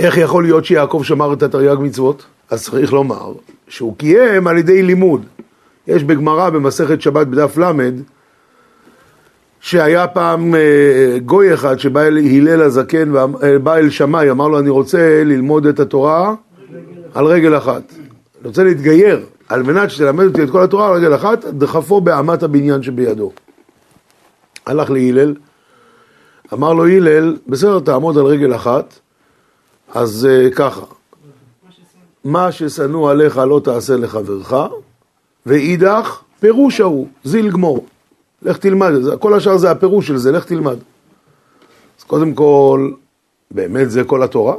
איך יכול להיות שיעקב שמר את התרי"ג מצוות? אז צריך לומר שהוא קיים על ידי לימוד. יש בגמרא במסכת שבת בדף ל' שהיה פעם אה, גוי אחד שבא אל הלל הזקן, אה, בא אל שמאי, אמר לו אני רוצה ללמוד את התורה על רגל אחת. אני רוצה להתגייר, על מנת שתלמד אותי את כל התורה על רגל אחת, דחפו באמת הבניין שבידו. הלך להלל, אמר לו הלל, בסדר, תעמוד על רגל אחת, אז uh, ככה, מה ששנוא עליך לא תעשה לחברך, ואידך פירוש ההוא, זיל גמור. לך תלמד, כל השאר זה הפירוש של זה, לך תלמד. אז קודם כל, באמת זה כל התורה?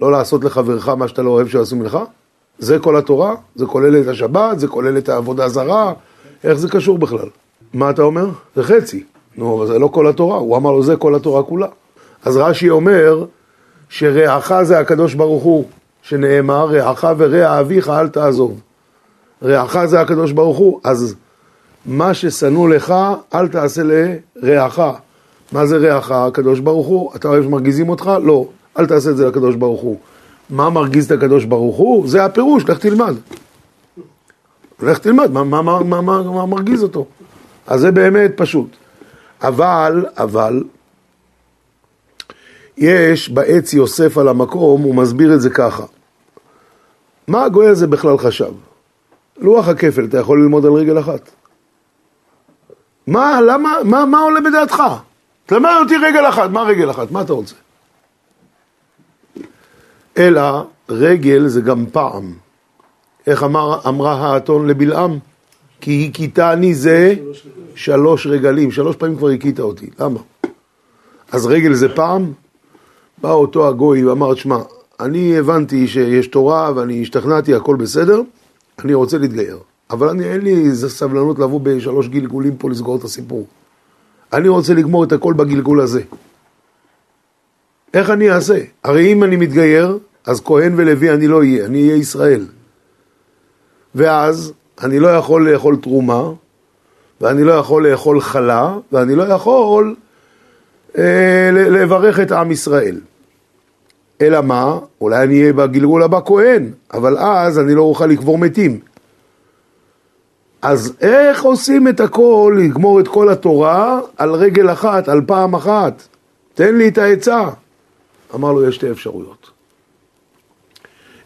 לא לעשות לחברך מה שאתה לא אוהב שיעשו ממך? זה כל התורה? זה כולל את השבת? זה כולל את העבודה הזרה? איך זה קשור בכלל? מה אתה אומר? זה חצי. נו, אבל זה לא כל התורה. הוא אמר לו, זה כל התורה כולה. אז רש"י אומר שרעך זה הקדוש ברוך הוא, שנאמר, רעך ורע אביך אל תעזוב. רעך זה הקדוש ברוך הוא, אז מה ששנוא לך, אל תעשה לרעך. מה זה רעך? הקדוש ברוך הוא. אתה אוהב שמרגיזים אותך? לא. אל תעשה את זה לקדוש ברוך הוא. מה מרגיז את הקדוש ברוך הוא? זה הפירוש, לך תלמד. לך תלמד, מה, מה, מה, מה, מה, מה מרגיז אותו? אז זה באמת פשוט. אבל, אבל, יש בעץ יוסף על המקום, הוא מסביר את זה ככה. מה הגוי הזה בכלל חשב? לוח הכפל, אתה יכול ללמוד על רגל אחת. מה, למה, מה, מה עולה בדעתך? תלמד אותי רגל אחת, מה רגל אחת? מה אתה רוצה? אלא רגל זה גם פעם. איך אמר, אמרה האתון לבלעם? כי הכיתני זה שלוש רגלים, שלוש פעמים כבר הכית אותי, למה? אז רגל זה פעם? בא אותו הגוי ואמר, שמע, אני הבנתי שיש תורה ואני השתכנעתי, הכל בסדר, אני רוצה להתגייר. אבל אני, אין לי סבלנות לבוא בשלוש גלגולים פה לסגור את הסיפור. אני רוצה לגמור את הכל בגלגול הזה. איך אני אעשה? הרי אם אני מתגייר, אז כהן ולוי אני לא אהיה, אני אהיה ישראל. ואז אני לא יכול לאכול תרומה, ואני לא יכול לאכול חלה, ואני לא יכול לברך את עם ישראל. אלא מה? אולי אני אהיה בגלגול הבא כהן, אבל אז אני לא אוכל לקבור מתים. אז איך עושים את הכל, לגמור את כל התורה על רגל אחת, על פעם אחת? תן לי את העצה. אמר לו, יש שתי אפשרויות.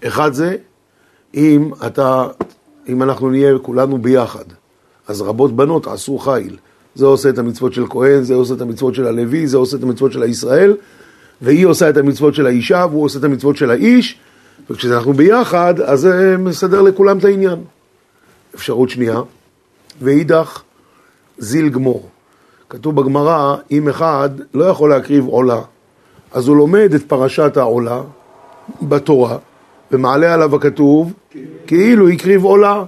אחד זה, אם אתה, אם אנחנו נהיה כולנו ביחד, אז רבות בנות עשו חיל. זה עושה את המצוות של כהן, זה עושה את המצוות של הלוי, זה עושה את המצוות של הישראל, והיא עושה את המצוות של האישה, והוא עושה את המצוות של האיש, וכשאנחנו ביחד, אז זה מסדר לכולם את העניין. אפשרות שנייה, ואידך זיל גמור. כתוב בגמרא, אם אחד לא יכול להקריב עולה, אז הוא לומד את פרשת העולה בתורה, ומעלה עליו הכתוב, כאילו הקריב עולה.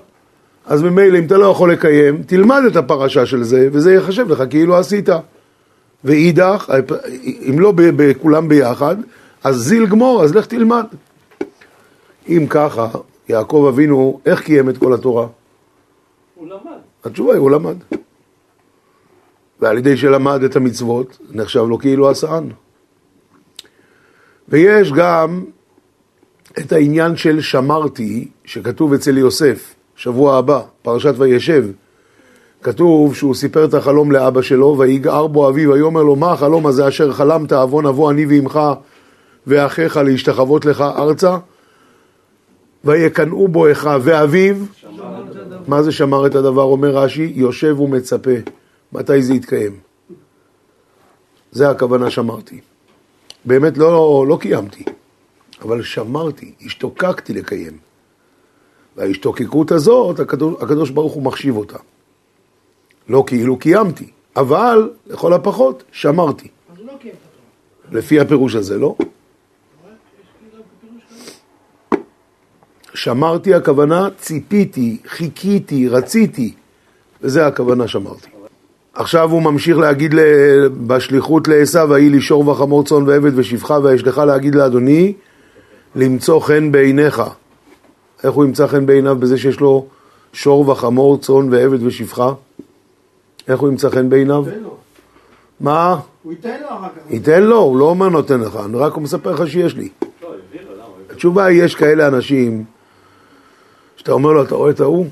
אז ממילא, אם אתה לא יכול לקיים, תלמד את הפרשה של זה, וזה ייחשב לך כאילו עשית. ואידך, אם לא בכולם ביחד, אז זיל גמור, אז לך תלמד. אם ככה, יעקב אבינו, איך קיים את כל התורה? הוא למד. התשובה היא, הוא למד. ועל ידי שלמד את המצוות, נחשב לו כאילו עשאן. ויש גם את העניין של שמרתי, שכתוב אצל יוסף, שבוע הבא, פרשת וישב. כתוב שהוא סיפר את החלום לאבא שלו, ויגער בו אביו, ויאמר לו, מה החלום הזה אשר חלמת, עוון אבוא אני ועמך ואחיך להשתחוות לך ארצה? ויקנאו בו אחיו ואביו, מה זה שמר את הדבר? אומר רש"י, יושב ומצפה. מתי זה יתקיים? זה הכוונה שמרתי. באמת לא, לא קיימתי, אבל שמרתי, השתוקקתי לקיים. וההשתוקקות הזאת, הקדוש, הקדוש ברוך הוא מחשיב אותה. לא כאילו קיימתי, אבל לכל הפחות שמרתי. לא. לפי הפירוש הזה, לא? שמרתי הכוונה ציפיתי, חיכיתי, רציתי, וזה הכוונה שמרתי. עכשיו הוא ממשיך להגיד בשליחות לעשו, ויהי לי שור וחמור צאן ועבד ושפחה, וישלך להגיד לאדוני, למצוא חן בעיניך. איך הוא ימצא חן בעיניו בזה שיש לו שור וחמור, צאן ועבד ושפחה? איך הוא ימצא חן בעיניו? תן לו. מה? הוא ייתן לו אחר כך. ייתן לו, הוא לא אומר נותן לך, אני רק מספר לך שיש לי. לא, התשובה היא, יש כאלה אנשים שאתה אומר לו, אתה רואה את ההוא?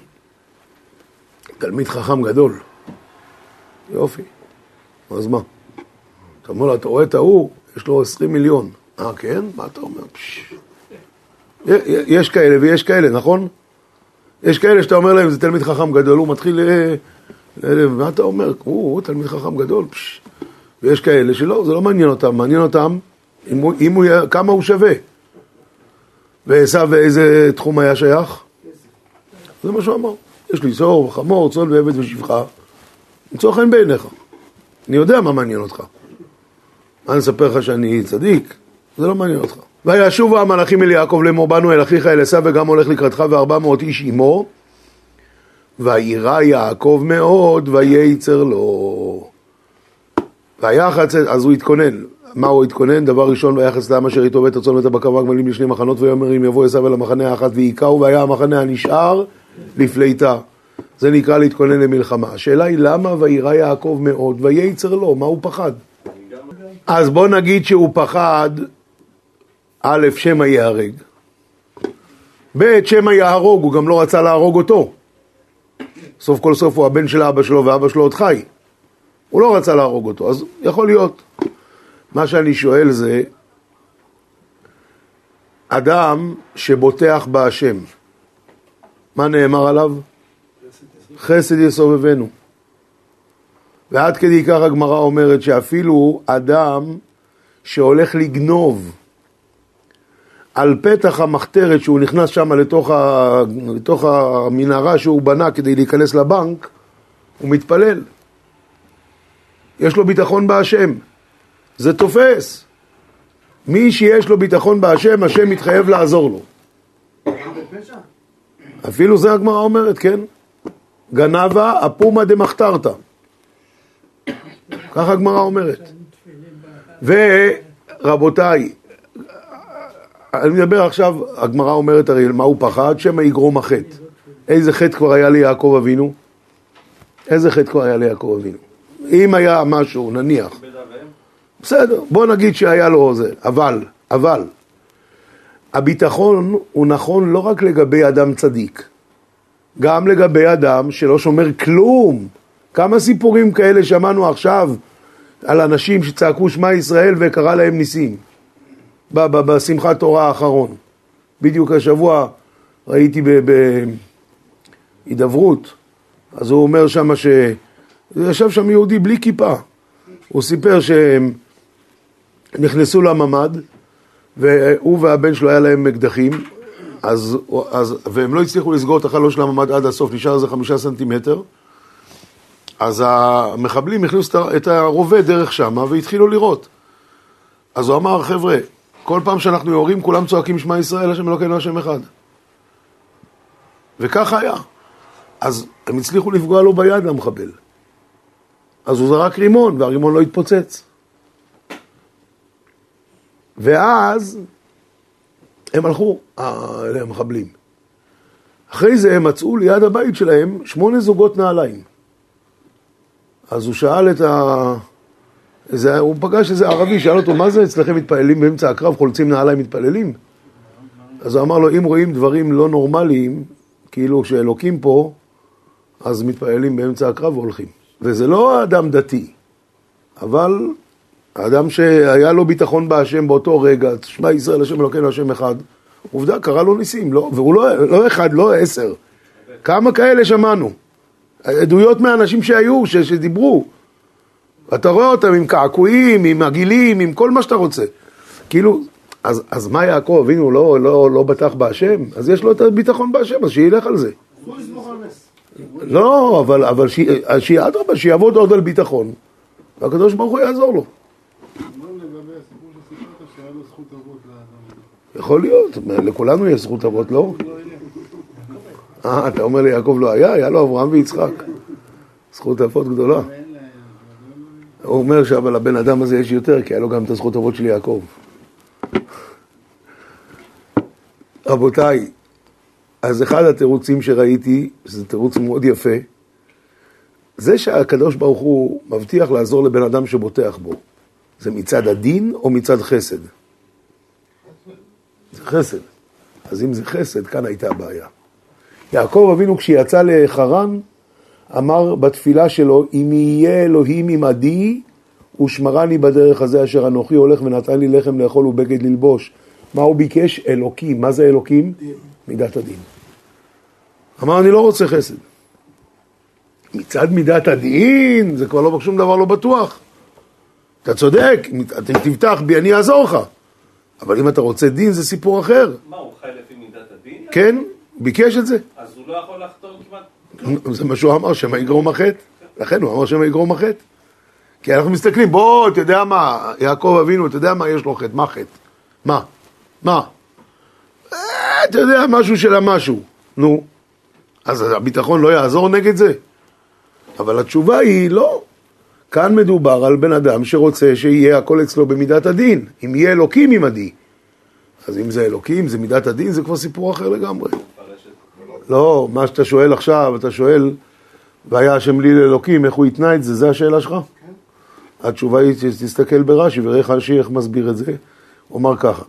תלמיד חכם גדול. יופי. אז מה? אתה אומר לו, אתה רואה את ההוא? יש לו 20 מיליון. אה, כן? מה אתה אומר? פש... יש כאלה ויש כאלה, נכון? יש כאלה שאתה אומר להם, זה תלמיד חכם גדול, הוא מתחיל... אה, אה, מה אתה אומר? הוא תלמיד חכם גדול. פש... ויש כאלה שלא, זה לא מעניין אותם, מעניין אותם אם הוא, אם הוא, כמה הוא שווה. ועשו באיזה תחום היה שייך? זה מה שהוא אמר. יש לי צור, חמור, צאן ועבד ושפחה. למצוא חן בעיניך. אני יודע מה מעניין אותך. אני אספר לך שאני צדיק? זה לא מעניין אותך. וישובו המלאכים אל יעקב לאמור באנו אל אחיך אל עשיו וגם הולך לקראתך וארבע מאות איש עמו וירא יעקב מאוד וייצר לו. ויחץ, אז הוא התכונן. מה הוא התכונן? דבר ראשון, ויחס לעם אשר איתו ואת הצאן ואת הבקר והגמלים לשני מחנות, ויאמר אם יבוא עשיו אל המחנה האחת ויכהו, והיה המחנה הנשאר לפליטה. זה נקרא להתכונן למלחמה. השאלה היא למה וירא יעקב מאוד, וייצר לו, מה הוא פחד? אז בוא נגיד שהוא פחד, א', שמא ייהרג, ב', שמא יהרוג, הוא גם לא רצה להרוג אותו. סוף כל סוף הוא הבן של אבא שלו ואבא שלו עוד חי. הוא לא רצה להרוג אותו, אז יכול להיות. מה שאני שואל זה, אדם שבוטח בהשם, מה נאמר עליו? חסד יסובבנו. ועד כדי כך הגמרא אומרת שאפילו אדם שהולך לגנוב על פתח המחתרת שהוא נכנס שם לתוך, ה... לתוך המנהרה שהוא בנה כדי להיכנס לבנק, הוא מתפלל. יש לו ביטחון בהשם. זה תופס. מי שיש לו ביטחון בהשם, השם מתחייב לעזור לו. אפילו זה הגמרא אומרת, כן? גנבה אפומה דמחתרתא. ככה הגמרא אומרת. ורבותיי, אני מדבר עכשיו, הגמרא אומרת הרי מה הוא פחד? שמא יגרום החטא. איזה חטא כבר היה ליעקב אבינו? איזה חטא כבר היה ליעקב אבינו? אם היה משהו, נניח. בסדר, בוא נגיד שהיה לו זה, אבל, אבל, הביטחון הוא נכון לא רק לגבי אדם צדיק, גם לגבי אדם שלא שומר כלום. כמה סיפורים כאלה שמענו עכשיו על אנשים שצעקו שמע ישראל וקרא להם ניסים בשמחת תורה האחרון. בדיוק השבוע ראיתי בהידברות, אז הוא אומר שם ש... ישב שם יהודי בלי כיפה. הוא סיפר שהם נכנסו לממ"ד, והוא והבן שלו היה להם אקדחים, אז, אז, והם לא הצליחו לסגור את החלוש של הממ"ד עד הסוף, נשאר איזה חמישה סנטימטר. אז המחבלים הכניסו את הרובה דרך שם והתחילו לירות. אז הוא אמר, חבר'ה, כל פעם שאנחנו יורים כולם צועקים שמע ישראל, השם אלוקינו השם אחד. וככה היה. אז הם הצליחו לפגוע לו ביד למחבל. אז הוא זרק רימון, והרימון לא התפוצץ. ואז הם הלכו, אלה המחבלים. אחרי זה הם מצאו ליד הבית שלהם שמונה זוגות נעליים. אז הוא שאל את ה... איזה, הוא פגש איזה ערבי, שאל אותו, מה זה אצלכם מתפללים באמצע הקרב, חולצים נעליים מתפללים? אז הוא אמר לו, אם רואים דברים לא נורמליים, כאילו שאלוקים פה, אז מתפללים באמצע הקרב והולכים. וזה לא אדם דתי, אבל האדם שהיה לו ביטחון בהשם באותו רגע, תשמע ישראל השם אלוקינו השם אחד, עובדה, קרה לו ניסים, לא, והוא לא, לא אחד, לא עשר. כמה כאלה שמענו? עדויות מהאנשים שהיו, ש, שדיברו. אתה רואה אותם עם קעקועים, עם עגילים, עם כל מה שאתה רוצה. כאילו, אז, אז מה יעקב אבינו לא, לא, לא בטח בהשם? אז יש לו את הביטחון בהשם, אז שילך על זה. לא, אבל, אבל שאדרבה, שיעבוד עוד על ביטחון, והקדוש ברוך הוא יעזור לו. יכול להיות, לכולנו יש זכות אבות, לא? אה, אתה אומר לי יעקב לא היה? היה לו אברהם ויצחק. זכות אבות גדולה. הוא אומר שאבל לבן אדם הזה יש יותר, כי היה לו גם את הזכות אבות של יעקב. רבותיי, אז אחד התירוצים שראיתי, זה תירוץ מאוד יפה, זה שהקדוש ברוך הוא מבטיח לעזור לבן אדם שבוטח בו. זה מצד הדין או מצד חסד? זה חסד. אז אם זה חסד, כאן הייתה הבעיה. יעקב אבינו כשיצא לחרן, אמר בתפילה שלו, אם יהיה אלוהים עמדי, ושמרני בדרך הזה אשר אנוכי הולך ונתן לי לחם לאכול ובגד ללבוש. מה הוא ביקש? אלוקים. מה זה אלוקים? מידת הדין. אמר, אני לא רוצה חסד. מצד מידת הדין, זה כבר לא, שום דבר לא בטוח. אתה צודק, אם תבטח בי, אני אעזור לך. אבל אם אתה רוצה דין, זה סיפור אחר. מה, הוא חי לפי מידת הדין? כן, ביקש את זה. אז הוא לא יכול לחתום כמעט... זה מה שהוא אמר, שמא יגרום החטא. לכן הוא אמר שמא יגרום החטא. כי אנחנו מסתכלים, בוא, אתה יודע מה, יעקב אבינו, אתה יודע מה יש לו חטא, מה חטא? מה? מה? אה, אתה יודע, משהו של המשהו. נו, אז הביטחון לא יעזור נגד זה? אבל התשובה היא לא. כאן מדובר על בן אדם שרוצה שיהיה הכל אצלו במידת הדין. אם יהיה אלוקים עמדי. אז אם זה אלוקים, זה מידת הדין, זה כבר סיפור אחר לגמרי. לא, מה שאתה שואל עכשיו, אתה שואל, והיה השם לי לאלוקים, איך הוא התנה את זה, זה השאלה שלך? כן. התשובה היא, תסתכל ברש"י, וראה רש"י איך מסביר את זה. הוא אמר ככה,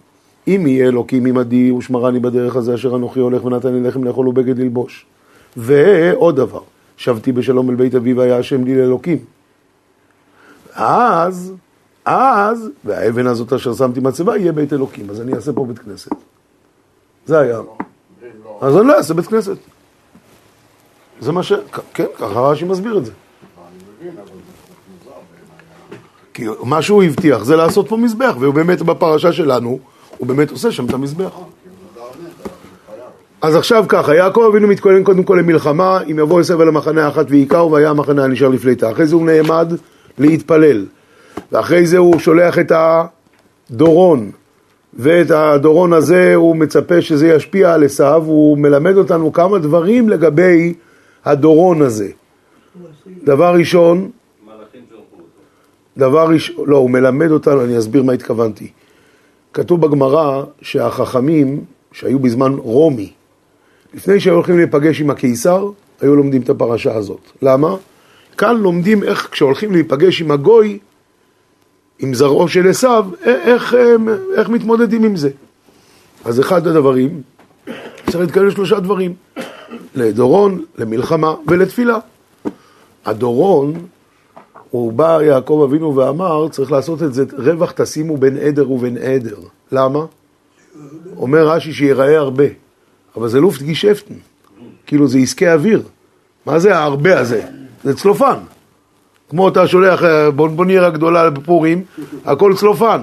אם יהיה אלוקים עמדי ושמרני בדרך הזה אשר אנוכי הולך ונתן לי לחם לאכול ובגד ללבוש. ועוד דבר, שבתי בשלום אל בית אבי והיה השם לי לאלוקים. אז, אז, והאבן הזאת אשר שמתי מצבה יהיה בית אלוקים, אז אני אעשה פה בית כנסת. זה היה. אז אני לא אעשה בית כנסת. זה מה ש... כן, ככה רש"י מסביר את זה. כי מה שהוא הבטיח זה לעשות פה מזבח, והוא באמת בפרשה שלנו, הוא באמת עושה שם את המזבח. אז עכשיו ככה, יעקב אבינו מתכונן קודם כל למלחמה, אם יבוא יוסף אל המחנה האחת ועיקר, והיה המחנה הנשאר לפליטה. אחרי זה הוא נעמד להתפלל, ואחרי זה הוא שולח את הדורון, ואת הדורון הזה הוא מצפה שזה ישפיע על עשיו, הוא מלמד אותנו כמה דברים לגבי הדורון הזה. דבר ראשון, דבר ראשון, לא, הוא מלמד אותנו, אני אסביר מה התכוונתי. כתוב בגמרא שהחכמים שהיו בזמן רומי, לפני שהיו הולכים להיפגש עם הקיסר, היו לומדים את הפרשה הזאת. למה? כאן לומדים איך כשהולכים להיפגש עם הגוי, עם זרעו של עשיו, איך, איך, איך מתמודדים עם זה. אז אחד הדברים, צריך להתקדם לשלושה דברים, לדורון, למלחמה ולתפילה. הדורון, הוא בא יעקב אבינו ואמר, צריך לעשות את זה, רווח תשימו בין עדר ובין עדר. למה? אומר רש"י שיראה הרבה, אבל זה לופט גישפטן, כאילו זה עסקי אוויר. מה זה ההרבה הזה? זה צלופן. כמו אתה שולח אה, בונבוניירה גדולה בפורים, הכל צלופן.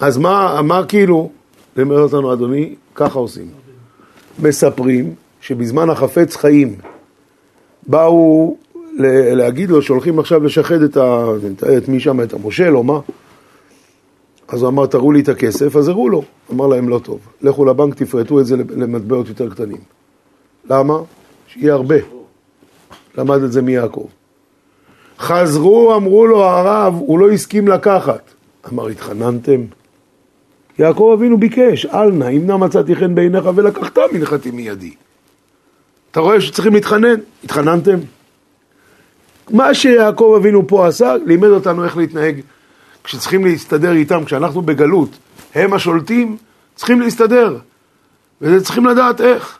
אז מה, מה כאילו, לימד אותנו אדוני, ככה עושים. מספרים שבזמן החפץ חיים באו להגיד לו שהולכים עכשיו לשחד את, ה, את מי שם, את המושל או מה. אז הוא אמר, תראו לי את הכסף, אז הראו לו. אמר להם, לא טוב, לכו לבנק, תפרטו את זה למטבעות יותר קטנים. למה? שיהיה הרבה. למד את זה מיעקב. חזרו, אמרו לו הרב, הוא לא הסכים לקחת. אמר, התחננתם? יעקב אבינו ביקש, אל נא, אם נא מצאתי חן בעיניך ולקחת מנחתי מידי. אתה רואה שצריכים להתחנן? התחננתם? מה שיעקב אבינו פה עשה, לימד אותנו איך להתנהג כשצריכים להסתדר איתם, כשאנחנו בגלות, הם השולטים, צריכים להסתדר. וצריכים לדעת איך.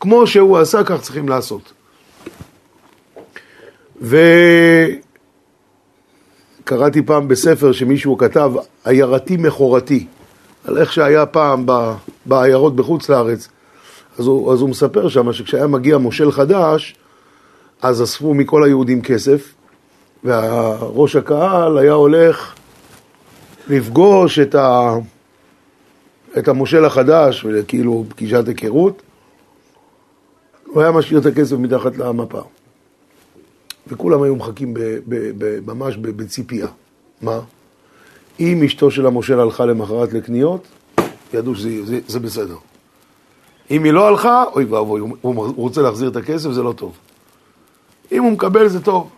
כמו שהוא עשה, כך צריכים לעשות. וקראתי פעם בספר שמישהו כתב, עיירתי מכורתי, על איך שהיה פעם בעיירות בחוץ לארץ. אז הוא, אז הוא מספר שם שכשהיה מגיע מושל חדש, אז אספו מכל היהודים כסף, והראש הקהל היה הולך לפגוש את, ה... את המושל החדש, כאילו פגישת היכרות, הוא היה משאיר את הכסף מתחת למפה. וכולם היו מחכים ב, ב, ב, ממש בציפייה. מה? אם אשתו של המושל הלכה למחרת לקניות, ידעו שזה זה, זה בסדר. אם היא לא הלכה, אוי ואבוי, הוא, הוא רוצה להחזיר את הכסף, זה לא טוב. אם הוא מקבל, זה טוב.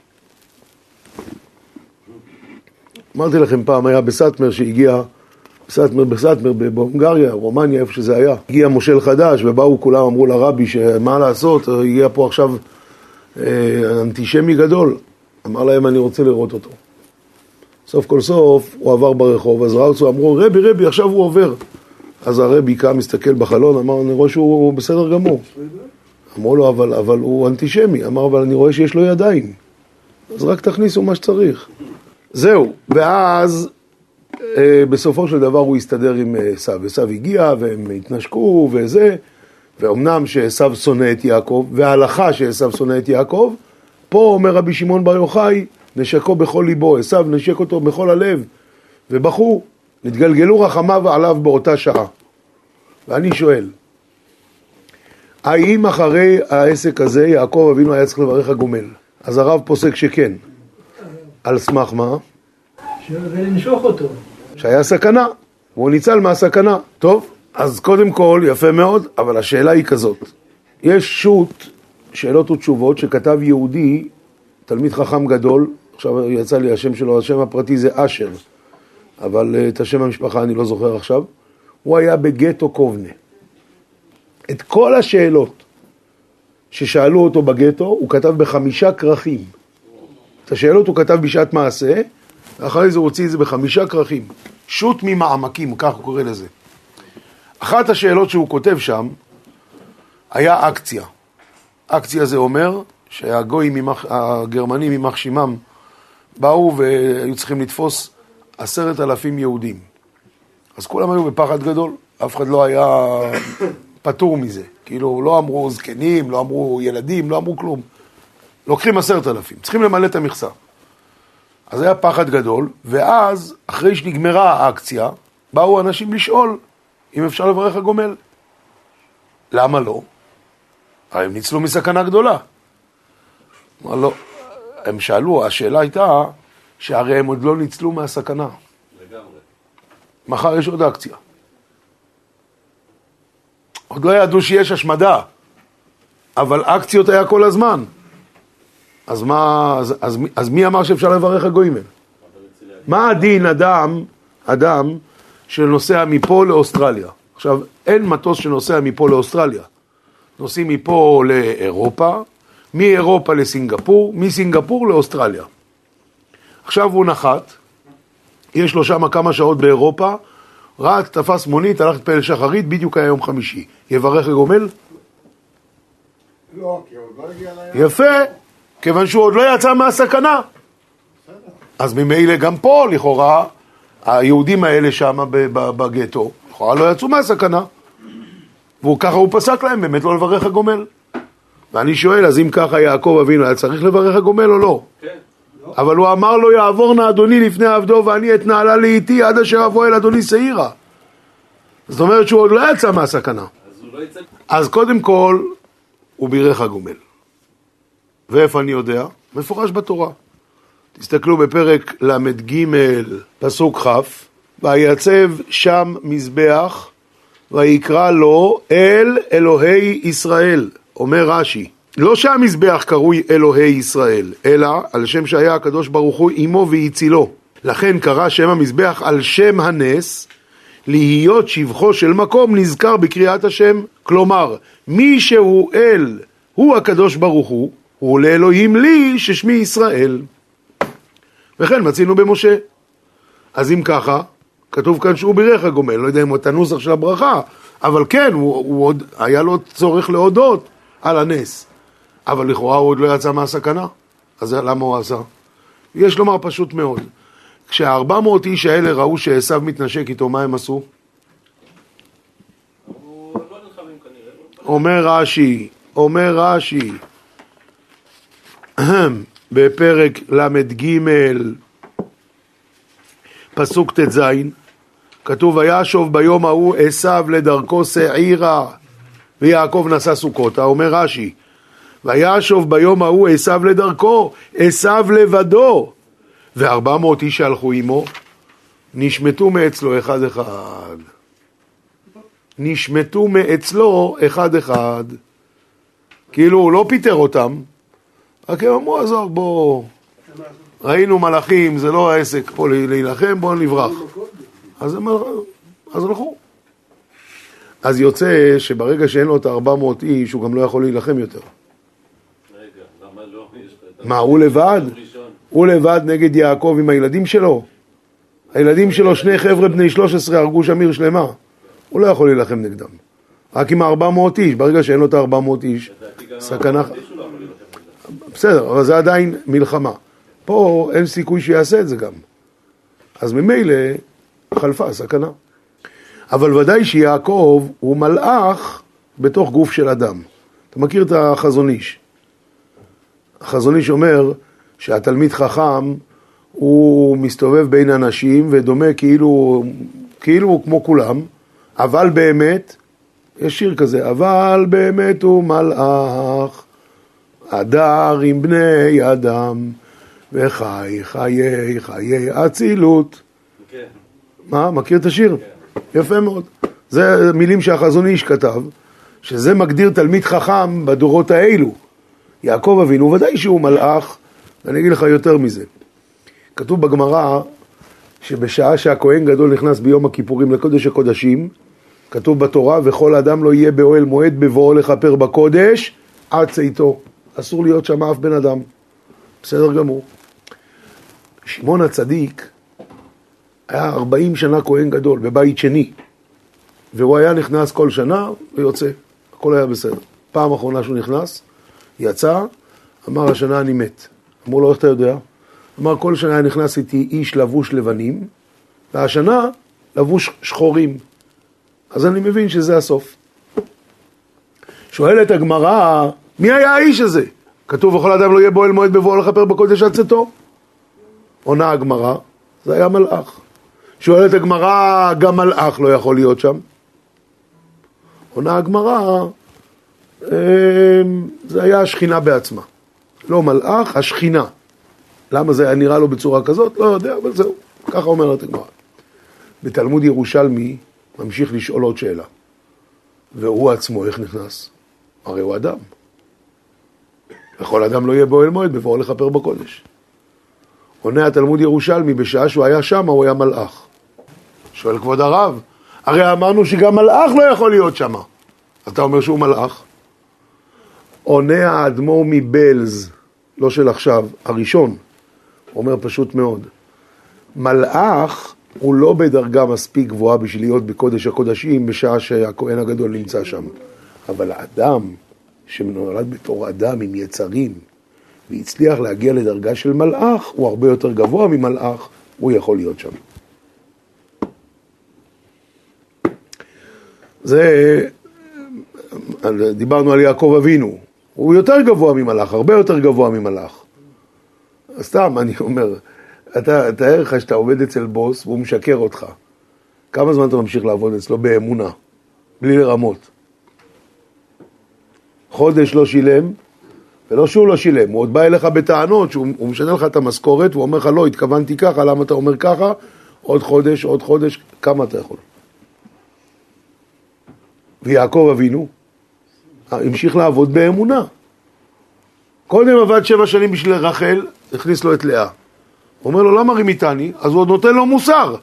אמרתי לכם פעם, היה בסאטמר שהגיע, בסאטמר, בסאטמר, בהונגריה, רומניה, איפה שזה היה, הגיע מושל חדש, ובאו כולם, אמרו לרבי שמה לעשות, הגיע פה עכשיו אנטישמי גדול. אמר להם, אני רוצה לראות אותו. סוף כל סוף הוא עבר ברחוב, אז אותו, אמרו, רבי, רבי, עכשיו הוא עובר. אז הרבי קם, מסתכל בחלון, אמר, אני רואה שהוא בסדר גמור. אמרו לו, אבל, אבל הוא אנטישמי. אמר, אבל אני רואה שיש לו ידיים. אז רק תכניסו מה שצריך. זהו, ואז אה, בסופו של דבר הוא הסתדר עם אה, עשו. עשו הגיע והם התנשקו וזה, ואומנם שעשו שונא את יעקב, וההלכה שעשו שונא את יעקב, פה אומר רבי שמעון בר יוחאי, נשקו בכל ליבו, עשו נשק אותו בכל הלב, ובכו, נתגלגלו רחמיו עליו באותה שעה. ואני שואל, האם אחרי העסק הזה יעקב אבינו היה צריך לברך הגומל? אז הרב פוסק שכן. על סמך מה? ולנשוך אותו. שהיה סכנה, והוא ניצל מהסכנה. טוב, אז קודם כל, יפה מאוד, אבל השאלה היא כזאת. יש שו"ת, שאלות ותשובות, שכתב יהודי, תלמיד חכם גדול, עכשיו יצא לי השם שלו, השם הפרטי זה אשר, אבל אה, את השם המשפחה אני לא זוכר עכשיו. הוא היה בגטו קובנה. את כל השאלות ששאלו אותו בגטו, הוא כתב בחמישה כרכים. את השאלות הוא כתב בשעת מעשה, ואחרי זה הוא הוציא את זה בחמישה כרכים. שו"ת ממעמקים, כך הוא קורא לזה. אחת השאלות שהוא כותב שם היה אקציה. אקציה זה אומר שהגויים, ממח, הגרמנים יימח שמם, באו והיו צריכים לתפוס עשרת אלפים יהודים. אז כולם היו בפחד גדול, אף אחד לא היה פטור מזה. כאילו, לא אמרו זקנים, לא אמרו ילדים, לא אמרו כלום. לוקחים עשרת אלפים, צריכים למלא את המכסה. אז היה פחד גדול, ואז, אחרי שנגמרה האקציה, באו אנשים לשאול אם אפשר לברך הגומל. למה לא? הרי הם ניצלו מסכנה גדולה. אמר לא, הם שאלו, השאלה הייתה שהרי הם עוד לא ניצלו מהסכנה. לגמרי. מחר יש עוד אקציה. עוד לא ידעו שיש השמדה, אבל אקציות היה כל הזמן. אז מה, אז, אז, אז מי אמר שאפשר לברך הגויים? מה הדין אדם, אדם שנוסע מפה לאוסטרליה? עכשיו, אין מטוס שנוסע מפה לאוסטרליה. נוסעים מפה לאירופה, מאירופה לסינגפור, מסינגפור לאוסטרליה. עכשיו הוא נחת, יש לו שם כמה שעות באירופה, רץ, תפס מונית, הלך להתפלל שחרית, בדיוק היה יום חמישי. יברך הגומל? לא, כי עוד לא הגיע לים. יפה, כיוון שהוא עוד לא יצא מהסכנה. אז ממילא גם פה, לכאורה, היהודים האלה שם בגטו, לכאורה לא יצאו מהסכנה. וככה הוא פסק להם באמת לא לברך הגומל. ואני שואל, אז אם ככה יעקב אבינו היה צריך לברך הגומל או לא? כן. אבל הוא אמר לו, יעבור נא אדוני לפני עבדו ואני את נעלה לאיתי עד אשר אבוא אל אדוני שעירה. זאת אומרת שהוא עוד לא יצא מהסכנה. אז לא יצא... אז קודם כל, הוא בירך הגומל. ואיפה אני יודע? מפורש בתורה. תסתכלו בפרק ל"ג, פסוק כ', ויצב שם מזבח, ויקרא לו אל אלוהי ישראל, אומר רש"י. לא שהמזבח קרוי אלוהי ישראל, אלא על שם שהיה הקדוש ברוך הוא עמו והצילו. לכן קרא שם המזבח על שם הנס, להיות שבחו של מקום נזכר בקריאת השם. כלומר, מי שהוא אל, הוא הקדוש ברוך הוא, הוא לאלוהים לי ששמי ישראל. וכן מצינו במשה. אז אם ככה, כתוב כאן שהוא בירך הגומל, לא יודע אם את הנוסח של הברכה, אבל כן, הוא, הוא עוד, היה לו צורך להודות על הנס. אבל לכאורה הוא עוד לא יצא מהסכנה, אז למה הוא עשה? יש לומר פשוט מאוד. כשהארבע מאות איש האלה ראו שעשו מתנשק איתו, מה הם עשו? אומר רש"י, אומר רש"י, בפרק ל"ג, פסוק ט"ז, כתוב, וישוב ביום ההוא עשו לדרכו שעירה, ויעקב נשא סוכותה, אומר רש"י, וישוב ביום ההוא עשו לדרכו, עשו לבדו, וארבע מאות איש שהלכו עמו, נשמטו מאצלו אחד אחד. נשמטו מאצלו אחד אחד. כאילו הוא לא פיטר אותם, רק הם אמרו, עזוב, בוא, ראינו מלאכים, זה לא העסק פה להילחם, בואו נברח. אז הם אז הלכו. אז יוצא שברגע שאין לו את ה-400 איש, הוא גם לא יכול להילחם יותר. רגע, למה לא? מה, הוא לבד? הוא לבד נגד יעקב עם הילדים שלו? הילדים שלו, שני חבר'ה בני 13, הרגו שם עיר שלמה. הוא לא יכול להילחם נגדם. רק עם ה-400 איש, ברגע שאין לו את ה-400 איש, סכנה... האיש הוא לא יכול להילחם בזה. בסדר, אבל זה עדיין מלחמה. פה אין סיכוי שיעשה את זה גם. אז ממילא חלפה הסכנה. אבל ודאי שיעקב הוא מלאך בתוך גוף של אדם. אתה מכיר את החזון איש. החזון איש אומר שהתלמיד חכם הוא מסתובב בין אנשים ודומה כאילו, כאילו הוא כמו כולם, אבל באמת, יש שיר כזה, אבל באמת הוא מלאך, הדר עם בני אדם, וחי חיי חיי אצילות. כן. מה, מכיר את השיר? יפה מאוד. זה מילים שהחזון איש כתב, שזה מגדיר תלמיד חכם בדורות האלו. יעקב אבינו, ודאי שהוא מלאך, ואני אגיד לך יותר מזה. כתוב בגמרא שבשעה שהכהן גדול נכנס ביום הכיפורים לקודש הקודשים, כתוב בתורה, וכל אדם לא יהיה באוהל מועד בבואו לכפר בקודש עד צאתו. אסור להיות שם אף בן אדם. בסדר גמור. שמעון הצדיק היה 40 שנה כהן גדול בבית שני, והוא היה נכנס כל שנה ויוצא, הכל היה בסדר. פעם אחרונה שהוא נכנס, יצא, אמר השנה אני מת. אמרו לו איך אתה יודע? אמר כל שנה היה נכנס איתי איש לבוש לבנים, והשנה לבוש שחורים. אז אני מבין שזה הסוף. שואלת הגמרא, מי היה האיש הזה? כתוב וכל אדם לא יהיה בועל מועד בבואו לכפר בקודש עד צאתו. עונה הגמרא, זה היה מלאך. שואלת הגמרא, גם מלאך לא יכול להיות שם. עונה הגמרא, אמ, זה היה השכינה בעצמה. לא מלאך, השכינה. למה זה היה נראה לו בצורה כזאת? לא יודע, אבל זהו. ככה אומרת הגמרא. בתלמוד ירושלמי ממשיך לשאול עוד שאלה. והוא עצמו, איך נכנס? הרי הוא אדם. וכל אדם לא יהיה באוהל מועד בבואו לכפר בקודש. עונה התלמוד ירושלמי, בשעה שהוא היה שם, הוא היה מלאך. שואל כבוד הרב, הרי אמרנו שגם מלאך לא יכול להיות שם. אתה אומר שהוא מלאך? עונה האדמו"ר מבלז, לא של עכשיו, הראשון, אומר פשוט מאוד, מלאך הוא לא בדרגה מספיק גבוהה בשביל להיות בקודש הקודשים בשעה שהכהן הגדול נמצא שם. אבל האדם שנולד בתור אדם עם יצרים והצליח להגיע לדרגה של מלאך, הוא הרבה יותר גבוה ממלאך, הוא יכול להיות שם. זה, דיברנו על יעקב אבינו, הוא יותר גבוה ממלאך, הרבה יותר גבוה ממלאך. סתם, אני אומר, אתה, תאר לך שאתה עובד אצל בוס והוא משקר אותך. כמה זמן אתה ממשיך לעבוד אצלו באמונה, בלי לרמות? חודש לא שילם, ולא שהוא לא שילם, הוא עוד בא אליך בטענות שהוא משנה לך את המשכורת, והוא אומר לך, לא, התכוונתי ככה, למה אתה אומר ככה? עוד חודש, עוד חודש, כמה אתה יכול? ויעקב אבינו המשיך לעבוד באמונה. קודם עבד שבע שנים בשביל רחל, הכניס לו את לאה. הוא אומר לו, למה רימיתני? אז הוא עוד נותן לו מוסר.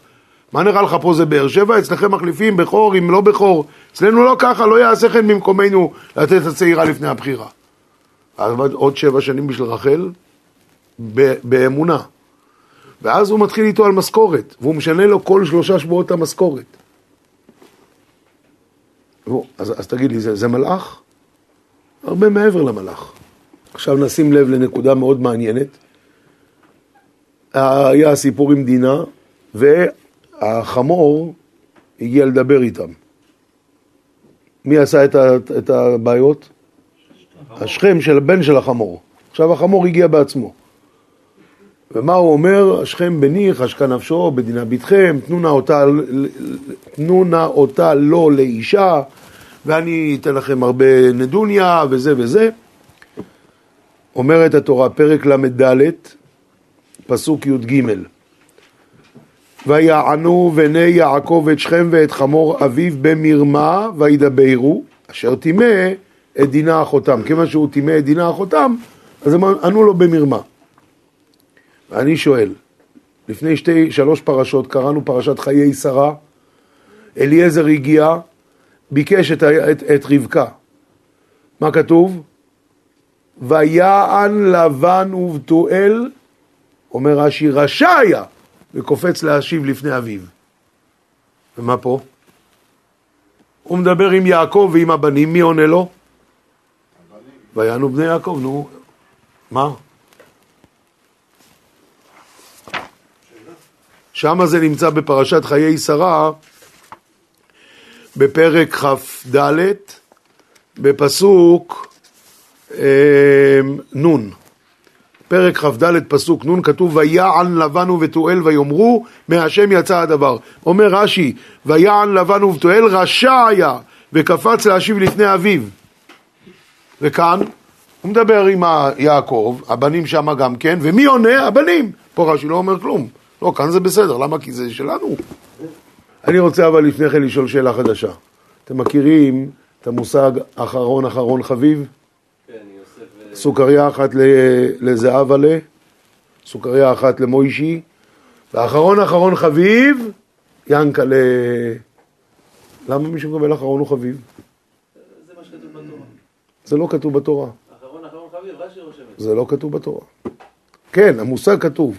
מה נראה לך פה זה באר שבע? אצלכם מחליפים בכור עם לא בכור. אצלנו לא ככה, לא יעשה חן במקומנו לתת הצעירה לפני הבחירה. עבד עוד שבע שנים בשביל רחל, באמונה. ואז הוא מתחיל איתו על משכורת, והוא משנה לו כל שלושה שבועות את המשכורת. אז, אז תגיד לי, זה, זה מלאך? הרבה מעבר למלאך. עכשיו נשים לב לנקודה מאוד מעניינת. היה סיפור עם דינה, והחמור הגיע לדבר איתם. מי עשה את, ה, את הבעיות? השכם של הבן של החמור. עכשיו החמור הגיע בעצמו. ומה הוא אומר? השכם בני, חשקה נפשו, בדינה ביתכם, תנו נא אותה, תנו נא אותה לא לאישה, ואני אתן לכם הרבה נדוניה, וזה וזה. אומרת התורה, פרק ל"ד, פסוק י"ג: ויענו בני יעקב את שכם ואת חמור אביו במרמה, וידברו, אשר טימא את דינה אחותם. כיוון שהוא טימא את דינה אחותם, אז הם ענו לו במרמה. ואני שואל, לפני שתי, שלוש פרשות קראנו פרשת חיי שרה, אליעזר הגיע, ביקש את, את, את רבקה. מה כתוב? ויען לבן ובתואל, אומר רש"י, רשע היה, וקופץ להשיב לפני אביו. ומה פה? הוא מדבר עם יעקב ועם הבנים, מי עונה לו? ויענו בני יעקב, נו, מה? שמה זה נמצא בפרשת חיי שרה, בפרק כ"ד, בפסוק אה, נ'. פרק כ"ד פסוק נ' כתוב ויען לבן ובתואל ויאמרו מהשם יצא הדבר. אומר רש"י ויען לבן ובתואל רשע היה וקפץ להשיב לפני אביו. וכאן הוא מדבר עם יעקב, הבנים שם גם כן, ומי עונה? הבנים. פה רש"י לא אומר כלום. לא, כאן זה בסדר, למה? כי זה שלנו. אני רוצה אבל לפני כן לשאול שאלה חדשה. אתם מכירים את המושג אחרון אחרון חביב? כן. סוכריה אחת לזהבה ל... סוכריה אחת למוישי, ואחרון אחרון חביב, ינקלה. למה מי שמקבל אחרון הוא חביב? זה מה שכתוב בתורה. זה לא כתוב בתורה. אחרון אחרון חביב, רש"י רושם את זה. זה לא כתוב בתורה. כן, המושג כתוב,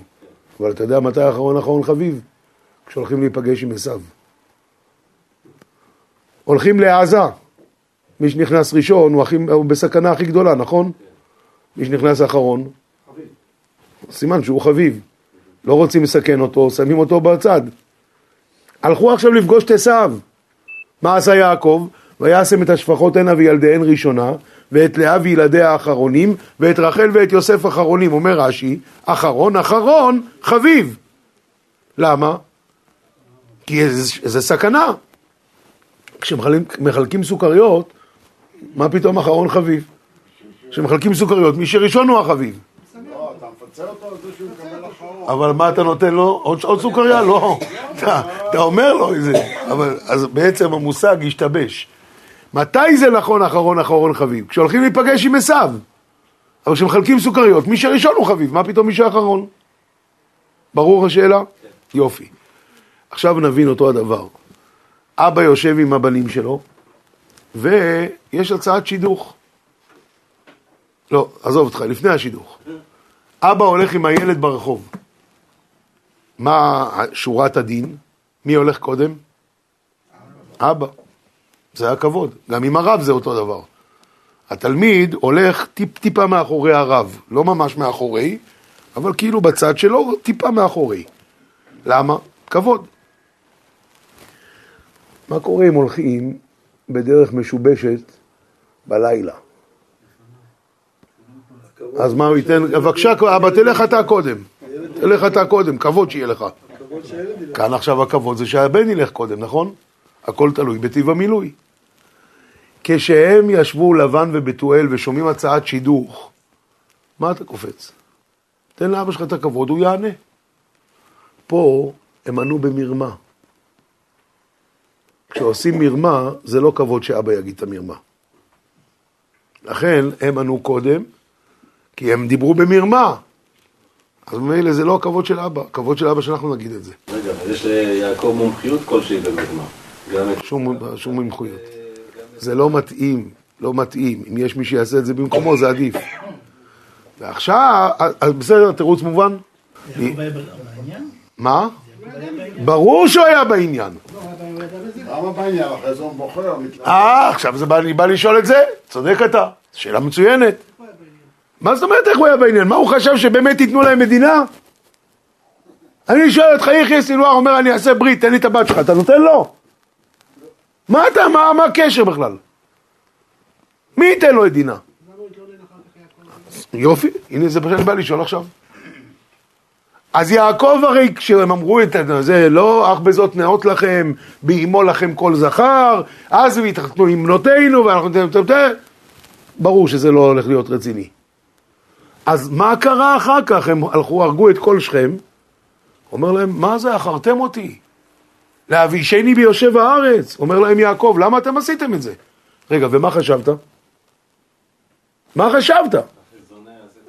אבל אתה יודע מתי אחרון אחרון חביב? כשהולכים להיפגש עם עשיו. הולכים לעזה. מי שנכנס ראשון הוא, הכי, הוא בסכנה הכי גדולה, נכון? מי שנכנס אחרון, סימן שהוא חביב. לא רוצים לסכן אותו, שמים אותו בצד. הלכו עכשיו לפגוש את עשיו. מה עשה יעקב? וישם את השפחות הנה וילדיהן ראשונה, ואת לאה וילדיה האחרונים, ואת רחל ואת יוסף אחרונים. אומר רש"י, אחרון אחרון חביב. למה? כי זה סכנה. כשמחלקים סוכריות, מה פתאום אחרון חביב? כשמחלקים סוכריות, מי שראשון הוא החביב. אבל מה אתה נותן לו? עוד, סוכריה? לא. אתה, אומר לו את זה. אז בעצם המושג השתבש. מתי זה נכון אחרון אחרון חביב? כשהולכים להיפגש עם עשיו. אבל כשמחלקים סוכריות, מי שראשון הוא חביב, מה פתאום מי שאחרון? ברור השאלה? יופי. עכשיו נבין אותו הדבר. אבא יושב עם הבנים שלו, ויש הצעת שידוך. לא, עזוב אותך, לפני השידוך. אבא הולך עם הילד ברחוב. מה שורת הדין? מי הולך קודם? אבא. זה הכבוד. גם עם הרב זה אותו דבר. התלמיד הולך טיפ-טיפה מאחורי הרב, לא ממש מאחורי, אבל כאילו בצד שלו, טיפה מאחורי. למה? כבוד. מה קורה אם הולכים בדרך משובשת בלילה? אז מה הוא ייתן? בבקשה, אבא, תלך אתה קודם. תלך אתה קודם, כבוד שיהיה לך. כאן עכשיו הכבוד זה שהבן ילך קודם, נכון? הכל תלוי בטיב המילוי. כשהם ישבו לבן ובתואל ושומעים הצעת שידוך, מה אתה קופץ? תן לאבא שלך את הכבוד, הוא יענה. פה הם ענו במרמה. כשעושים מרמה, זה לא כבוד שאבא יגיד את המרמה. לכן הם ענו קודם, כי הם דיברו במרמה. אז ממילא זה לא הכבוד של אבא, הכבוד של אבא שאנחנו נגיד את זה. רגע, אבל יש ליעקב מומחיות כלשהי במרמה. שום, שום מומחיות. זה לא מתאים, לא מתאים. אם יש מי שיעשה את זה במקומו, זה עדיף. ועכשיו, אז בסדר, תירוץ מובן? יעקב היה בעניין? מה? ברור שהוא היה בעניין. למה בעניין? אחרי זה הוא בוחר, מתלבט. אה, עכשיו בא לשאול את זה? צודק אתה. שאלה מצוינת. מה זאת אומרת איך הוא היה בעניין? מה הוא חשב שבאמת ייתנו להם מדינה? אני שואל אותך, יחיא סינואר אומר אני אעשה ברית, תן לי את הבת שלך, אתה נותן לו? מה אתה, מה, הקשר בכלל? מי ייתן לו את דינה? יופי, הנה זה מה שאני בא לשאול עכשיו. אז יעקב הרי כשהם אמרו את זה, לא אך בזאת נאות לכם, באימו לכם כל זכר, אז הם התחתנו עם בנותינו ואנחנו ברור שזה לא הולך להיות רציני. אז מה קרה אחר כך? הם הלכו, הרגו את כל שכם, אומר להם, מה זה, אחרתם אותי? להבישני ביושב הארץ. אומר להם יעקב, למה אתם עשיתם את זה? רגע, ומה חשבת? מה חשבת?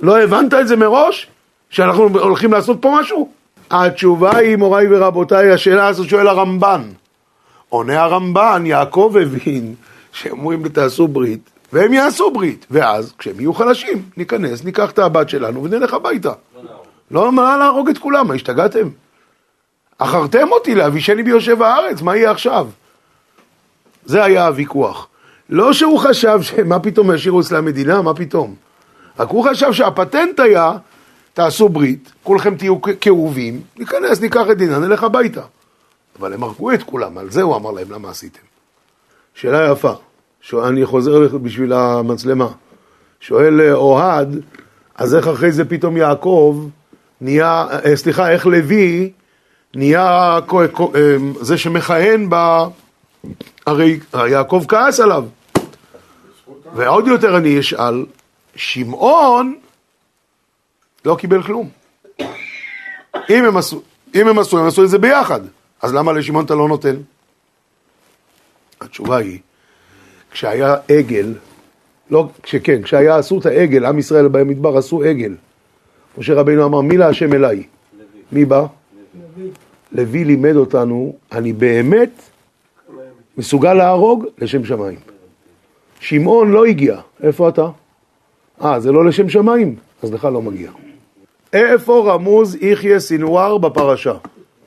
לא הבנת את זה מראש? שאנחנו הולכים לעשות פה משהו? התשובה היא, מוריי ורבותיי, השאלה הזאת שואל הרמב"ן. עונה הרמב"ן, יעקב הבין שהם אומרים תעשו ברית, והם יעשו ברית. ואז, כשהם יהיו חלשים, ניכנס, ניקח את הבת שלנו ונלך הביתה. לא, מה להרוג את כולם? מה, השתגעתם? אחרתם אותי להבישני ביושב הארץ, מה יהיה עכשיו? זה היה הוויכוח. לא שהוא חשב שמה פתאום ישאירו אצלה מדינה, מה פתאום. רק הוא חשב שהפטנט היה, תעשו ברית, כולכם תהיו כאובים, ניכנס, ניקח את דינה, נלך הביתה. אבל הם הרגו את כולם, על זה הוא אמר להם, למה עשיתם? שאלה יפה, אני חוזר בשביל המצלמה. שואל אה, אוהד, אז איך אחרי זה פתאום יעקב נהיה, אה, סליחה, איך לוי נהיה אה, זה שמכהן ב... הרי יעקב כעס עליו. ועוד יותר אני אשאל, שמעון לא קיבל כלום. אם הם עשו, אם הם עשו, הם עשו את זה ביחד. אז למה לשמעון אתה לא נותן? התשובה היא, כשהיה עגל, לא, כשכן, כשהיה עשו את העגל, עם ישראל במדבר עשו עגל. משה רבינו אמר, מי להשם אליי? מי בא? לוי לימד אותנו, אני באמת מסוגל להרוג לשם שמיים. שמעון לא הגיע, איפה אתה? אה, זה לא לשם שמיים? אז לך לא מגיע. איפה רמוז יחיא סינואר בפרשה?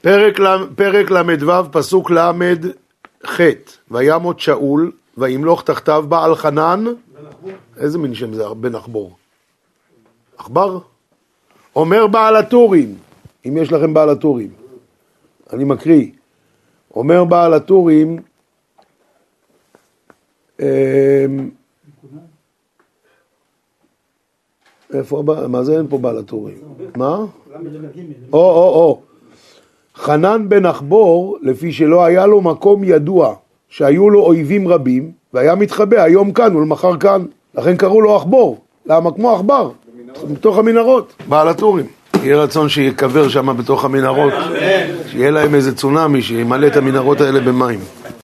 פרק, פרק ל"ו, פסוק ל"ח, וימות שאול, וימלוך תחתיו בעל חנן, איזה מין שם זה בן עכבור? עכבר? אומר בעל הטורים, אם יש לכם בעל הטורים, אני מקריא, אומר בעל הטורים, אמ, איפה, הבא- מה זה אין פה בעל הטורים? מה? או, או, או. חנן בן עכבור, לפי שלא היה לו מקום ידוע, שהיו לו אויבים רבים, והיה מתחבא היום כאן ולמחר כאן. לכן קראו לו עכבור. למה? כמו עכבר, בתוך המנהרות. בעל הטורים. יהיה רצון שייקבר שם בתוך המנהרות, שיהיה להם איזה צונאמי, שימלא את המנהרות האלה במים.